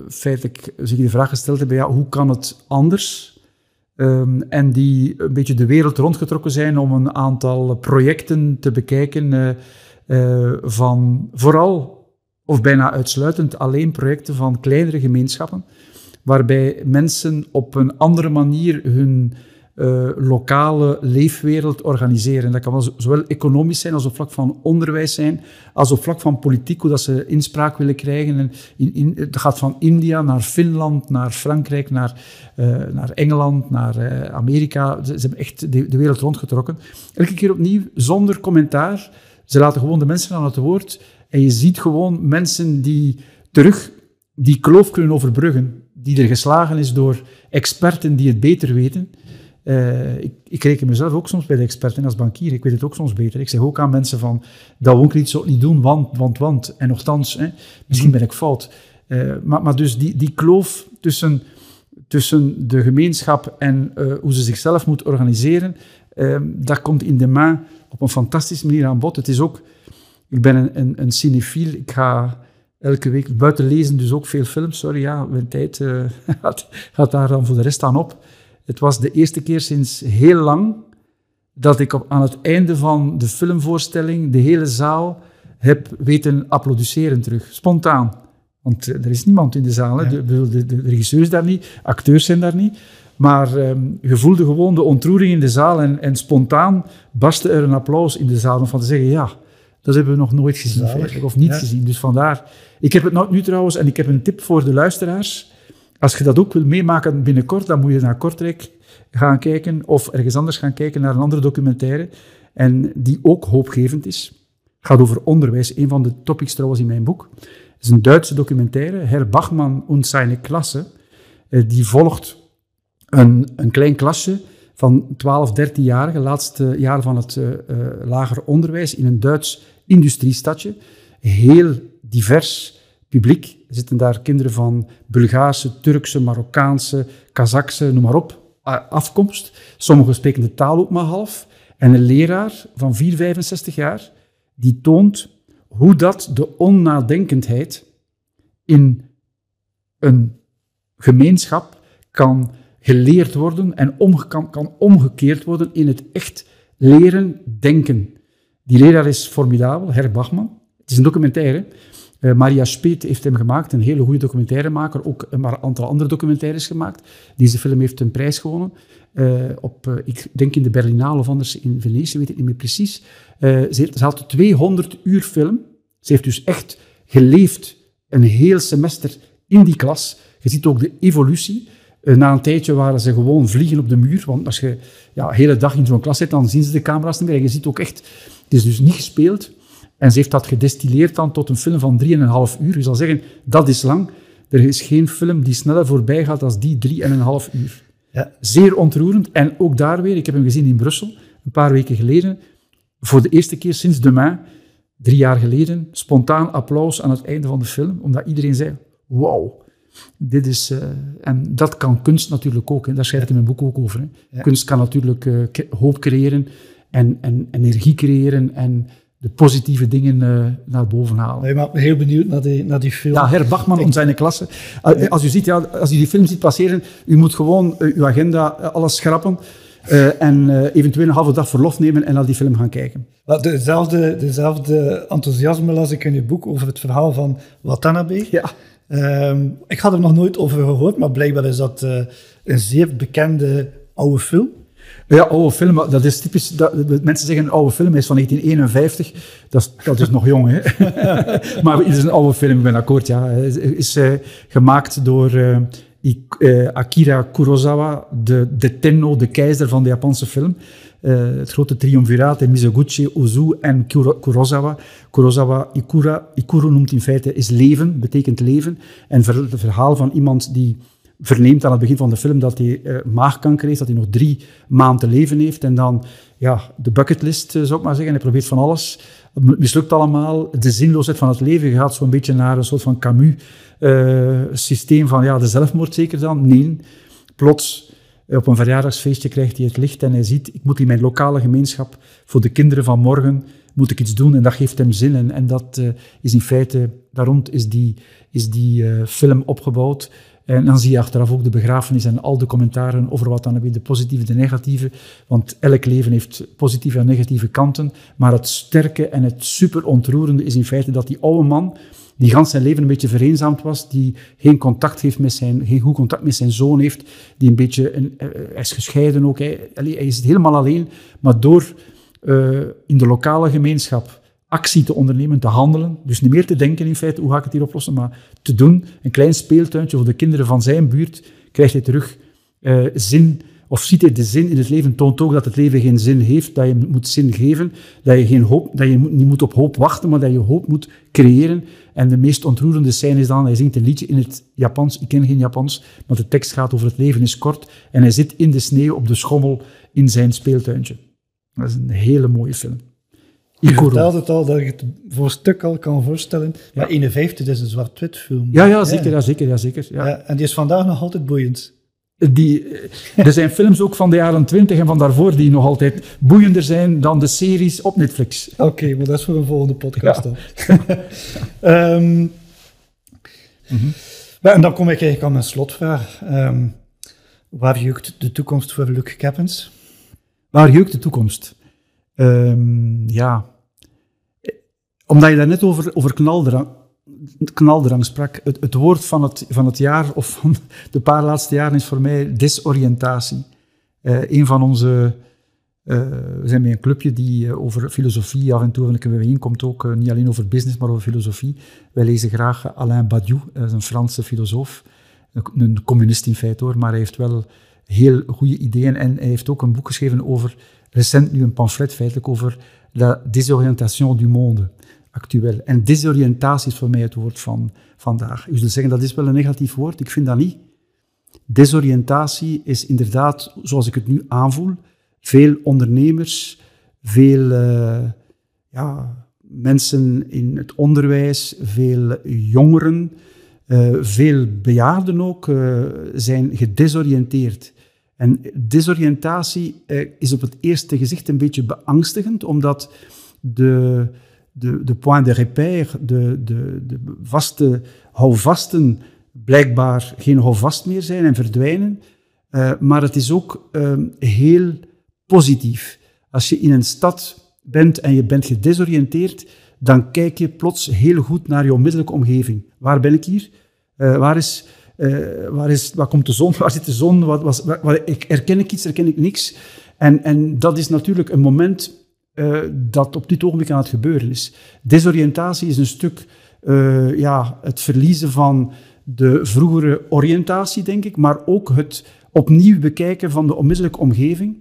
[SPEAKER 4] feitelijk zich de vraag gesteld hebben, ja, hoe kan het anders? Um, en die een beetje de wereld rondgetrokken zijn om een aantal projecten te bekijken uh, uh, van vooral, of bijna uitsluitend alleen projecten van kleinere gemeenschappen, waarbij mensen op een andere manier hun uh, lokale leefwereld organiseren. Dat kan wel zowel economisch zijn als op vlak van onderwijs zijn, als op vlak van politiek, hoe dat ze inspraak willen krijgen. En in, in, het gaat van India naar Finland, naar Frankrijk, naar, uh, naar Engeland, naar uh, Amerika. Ze, ze, hebben echt de, de, wereld rondgetrokken. Elke keer opnieuw, zonder commentaar. Ze laten gewoon de mensen aan het woord. En je ziet gewoon mensen die terug die kloof kunnen overbruggen. Die er geslagen is door experten die het beter weten. Uh, ik, ik reken mezelf ook soms bij de experten als bankier. Ik weet het ook soms beter. Ik zeg ook aan mensen van, dat niet zo niet doen, want, want, want. En nogthans, hè, misschien ben ik fout. Uh, maar, maar dus die, die kloof tussen, tussen de gemeenschap en uh, hoe ze zichzelf moet organiseren, dat komt in de main op een fantastische manier aan bod. Het is ook, ik ben een, een, een cinefiel. Ik ga elke week buiten lezen, dus ook veel films. Sorry, ja, mijn tijd gaat, gaat daar dan voor de rest aan op. Het was de eerste keer sinds heel lang dat ik op, aan het einde van de filmvoorstelling de hele zaal heb weten applaudisseren terug, spontaan. Want eh, er is niemand in de zaal. De, de, de, regisseur is daar niet, acteurs zijn daar niet. Maar um, je voelde gewoon de ontroering in de zaal en, en spontaan barstte er een applaus in de zaal om van te zeggen, ja, dat hebben we nog nooit gezien, of niet gezien. Dus vandaar. Ik heb het nou nu trouwens, en ik heb een tip voor de luisteraars. Als je dat ook wil meemaken binnenkort, dan moet je naar Kortrijk gaan kijken of ergens anders gaan kijken naar een andere documentaire en die ook hoopgevend is. gaat over onderwijs, een van de topics trouwens in mijn boek. Het is een Duitse documentaire, Herr Bachmann und seine Klasse. Eh, die volgt een, een klein klasje van 12, 13-jarigen, laatste jaar van het uh, lager onderwijs, in een Duits industriestadje. Heel divers publiek. Zitten daar kinderen van Bulgaarse, Turkse, Marokkaanse, Kazakse, noem maar op, afkomst. Sommigen spreken de taal ook maar half. En een leraar van 4, 65 jaar, die toont hoe dat de onnadenkendheid in een gemeenschap kan geleerd worden en kan, kan omgekeerd worden in het echt leren denken. Die leraar is formidabel, Herr Bachman. Het is een documentaire. Uh, Maria Speet heeft hem gemaakt, een hele goede documentairemaker. Ook een aantal andere documentaires gemaakt. Deze film heeft een prijs gewonnen. Uh, op, ik denk in de Berlinale of anders in Venetië, weet ik niet meer precies. ze, had 200 uur film. Ze heeft dus echt geleefd een heel semester in die klas. Je ziet ook de evolutie. na een tijdje waren ze gewoon vliegen op de muur. Want als je ja, de hele dag in zo'n klas zit, dan zien ze de camera's niet meer. Je ziet ook echt, het is dus niet gespeeld. En ze heeft dat gedestilleerd dan tot een film van 3,5 uur. Je zal zeggen, dat is lang. Er is geen film die sneller voorbij gaat dan die 3,5 uur. Ja. Zeer ontroerend. En ook daar weer, ik heb hem gezien in Brussel, een paar weken geleden. Voor de eerste keer sinds Demain, drie jaar geleden, spontaan applaus aan het einde van de film. Omdat iedereen zei, wauw. Dit is, uh, en dat kan kunst natuurlijk ook. Hè. Daar schrijf ik in mijn boek ook over. Hè. Kunst kan natuurlijk uh, hoop creëren en, en energie creëren en de positieve dingen uh, naar boven halen.
[SPEAKER 3] Maakt me heel benieuwd naar die, naar die film.
[SPEAKER 4] Ja, Herr Bachman en zijn klasse. Uh, als, u ziet, ja, als u die film ziet passeren, u moet gewoon uh, uw agenda, alles schrappen en eventueel een halve dag verlof nemen en naar die film gaan kijken.
[SPEAKER 3] Dezelfde, dezelfde enthousiasme las ik in uw boek over het verhaal van Watanabe. Ja. Um, ik had er nog nooit over gehoord, maar blijkbaar is dat een zeer bekende oude film.
[SPEAKER 4] Ja, oude film, dat is typisch. Dat, mensen zeggen een oude film is van 1951. Dat is, dat is nog jong, hè? maar het is een oude film, ik ben akkoord, ja. Het is uh, gemaakt door uh, uh, Akira Kurosawa, de, de Tenno, de keizer van de Japanse film. het grote triumviraat, Mizoguchi, Ozu en Kurosawa. Kurosawa, Ikura, Ikuru noemt in feite is leven, betekent leven. En het verhaal van iemand die verneemt aan het begin van de film dat hij uh, maagkanker heeft, dat hij nog drie maanden leven heeft. En dan ja, de bucketlist, uh, zou ik maar zeggen. Hij probeert van alles. Het mislukt allemaal. De zinloosheid van het leven gaat zo'n beetje naar een soort van Camus-systeem eh, van ja, de zelfmoord zeker dan. Nee, plots op een verjaardagsfeestje krijgt hij het licht en hij ziet, ik moet in mijn lokale gemeenschap voor de kinderen van morgen moet ik iets doen en dat geeft hem zin. En, en dat is in feite, daar rond is die, is die film opgebouwd. En dan zie je achteraf ook de begrafenis en al de commentaren over wat dan weer de positieve de negatieve. Want elk leven heeft positieve en negatieve kanten. Maar het sterke en het super ontroerende is in feite dat die oude man, die gans zijn leven een beetje vereenzaamd was, die geen contact heeft met zijn, geen goed contact met zijn zoon heeft, die een beetje, een, eh, hij is gescheiden ook, hij, hij is helemaal alleen. Maar door uh, in de lokale gemeenschap actie te ondernemen, te handelen. Dus niet meer te denken in feite, hoe ga ik het hier oplossen, maar te doen. Een klein speeltuintje voor de kinderen van zijn buurt, krijgt hij terug uh, zin, of ziet hij de zin in het leven, toont ook dat het leven geen zin heeft, dat je moet zin geven, dat je, geen hoop, dat je niet moet op hoop wachten, maar dat je hoop moet creëren. En de meest ontroerende scène is dan, hij zingt een liedje in het Japans, ik ken geen Japans, maar de tekst gaat over het leven is kort, en hij zit in de sneeuw op de schommel in zijn speeltuintje. Dat is een hele mooie film.
[SPEAKER 3] Je vertelde het al dat je het voor een stuk al kan voorstellen. Maar 51 is een zwart-wit film.
[SPEAKER 4] Ja, ja, zeker. Ja. zeker, ja, zeker ja.
[SPEAKER 3] en die is vandaag nog altijd boeiend.
[SPEAKER 4] Die, er zijn films ook van de jaren 20 en van daarvoor die nog altijd boeiender zijn dan de series op Netflix.
[SPEAKER 3] Oké, maar dat is voor een volgende podcast dan. um, mm -hmm. En dan kom ik eigenlijk aan mijn slotvraag. Um, waar jeukt de toekomst voor Luc Keppens?
[SPEAKER 4] Waar jeukt de toekomst? Um, ja, omdat je daarnet over, over knaldrang, sprak, het, het, woord van het, van het jaar of van de paar laatste jaren is voor mij desoriëntatie. Uh, een van onze, uh, we zijn met een clubje die uh, over filosofie af en toe een bijeenkomt, ook niet alleen over business, maar over filosofie. Wij lezen graag Alain Badiou, is een Franse filosoof, een, een communist in feite hoor, maar hij heeft wel heel goede ideeën. En hij heeft ook een boek geschreven over, recent nu een pamflet feitelijk, over la désorientation du monde actueel. En desoriëntatie is voor mij het woord van vandaag. U zult zeggen, dat is wel een negatief woord. Ik vind dat niet. Desoriëntatie is inderdaad, zoals ik het nu aanvoel, veel ondernemers, veel uh, ja, mensen in het onderwijs, veel jongeren, uh, veel bejaarden ook, uh, zijn gedesoriënteerd. En desoriëntatie is op het eerste gezicht een beetje beangstigend, omdat de, de, de point de repère, de, de, de vaste houvasten, blijkbaar geen houvast meer zijn en verdwijnen. Uh, maar het is ook uh, heel positief. Als je in een stad bent en je bent gedesoriënteerd, dan kijk je plots heel goed naar je onmiddellijke omgeving. Waar ben ik hier? Uh, waar, is, waar, is, waar komt de zon? Waar zit de zon? Wat, was, waar, waar, herken ik iets? Herken ik niks? En, en dat is natuurlijk een moment uh, dat op dit ogenblik aan het gebeuren is. Desoriëntatie is een stuk uh, ja, het verliezen van de vroegere oriëntatie, denk ik, maar ook het opnieuw bekijken van de onmiddellijke omgeving,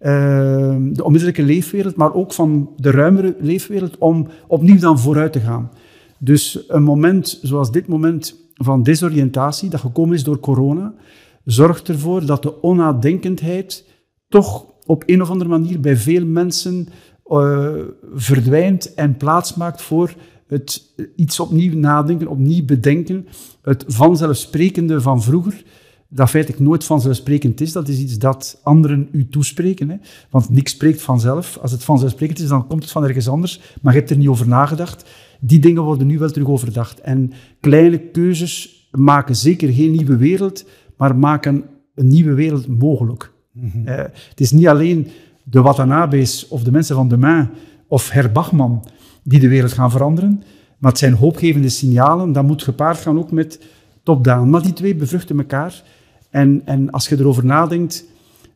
[SPEAKER 4] uh, de onmiddellijke leefwereld, maar ook van de ruimere leefwereld, om opnieuw dan vooruit te gaan. Dus een moment zoals dit moment van desoriëntatie, dat gekomen is door corona, zorgt ervoor dat de onnadenkendheid toch op een of andere manier bij veel mensen uh, verdwijnt en plaatsmaakt voor het iets opnieuw nadenken, opnieuw bedenken. Het vanzelfsprekende van vroeger, dat feitelijk nooit vanzelfsprekend is, dat is iets dat anderen u toespreken. Hè? Want niks spreekt vanzelf. Als het vanzelfsprekend is, dan komt het van ergens anders, maar je hebt er niet over nagedacht. Die dingen worden nu wel terug overdacht. En kleine keuzes maken zeker geen nieuwe wereld, maar maken een nieuwe wereld mogelijk. -hmm. uh, het is niet alleen de Watanabes of de mensen van de Main of Her Bachman die de wereld gaan veranderen. Maar het zijn hoopgevende signalen. Dat moet gepaard gaan ook met top-down. Maar die twee bevruchten elkaar. En, en als je erover nadenkt,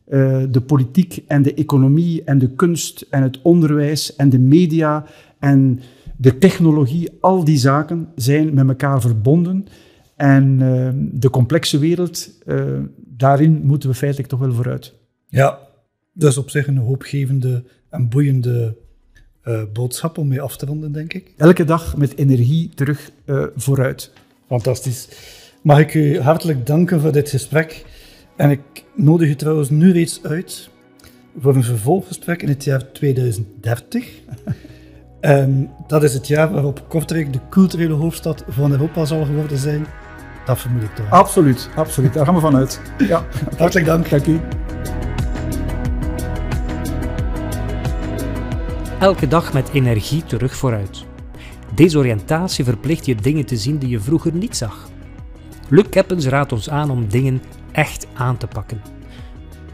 [SPEAKER 4] uh, de politiek en de economie en de kunst en het onderwijs en de media en de technologie, al die zaken zijn met elkaar verbonden. En uh, de complexe wereld, daarin moeten we feitelijk toch wel vooruit.
[SPEAKER 3] Ja, dus op zich een hoopgevende en boeiende uh, boodschap om mee af te ronden, denk ik.
[SPEAKER 4] Elke dag met energie terug uh, vooruit.
[SPEAKER 3] Fantastisch. Mag ik u hartelijk danken voor dit gesprek. En ik nodig u trouwens nu reeds uit voor een vervolggesprek in het jaar 2030. en dat is het jaar waarop Kortrijk de culturele hoofdstad van Europa zal geworden zijn. Dat vermoed ik toch.
[SPEAKER 4] Absoluut, absoluut. Daar gaan we vanuit. Ja.
[SPEAKER 3] Hartelijk dank.
[SPEAKER 4] Dank u.
[SPEAKER 2] elke dag met energie terug vooruit. Desoriëntatie verplicht je dingen te zien die je vroeger niet zag. Luc Keppens raadt ons aan om dingen echt aan te pakken.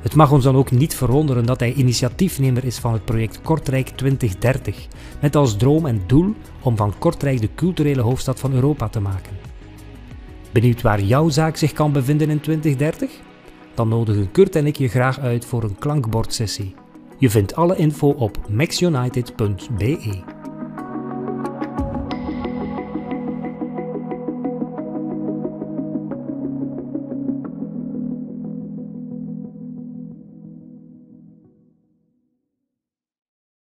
[SPEAKER 2] Het mag ons dan ook niet verwonderen dat hij initiatiefnemer is van het project Kortrijk 2030, met als droom en doel om van Kortrijk de culturele hoofdstad van Europa te maken. Benieuwd waar jouw zaak zich kan bevinden in 2030? Dan nodigen Kurt en ik je graag uit voor een klankbordsessie. Je vindt alle info op maxunited.be.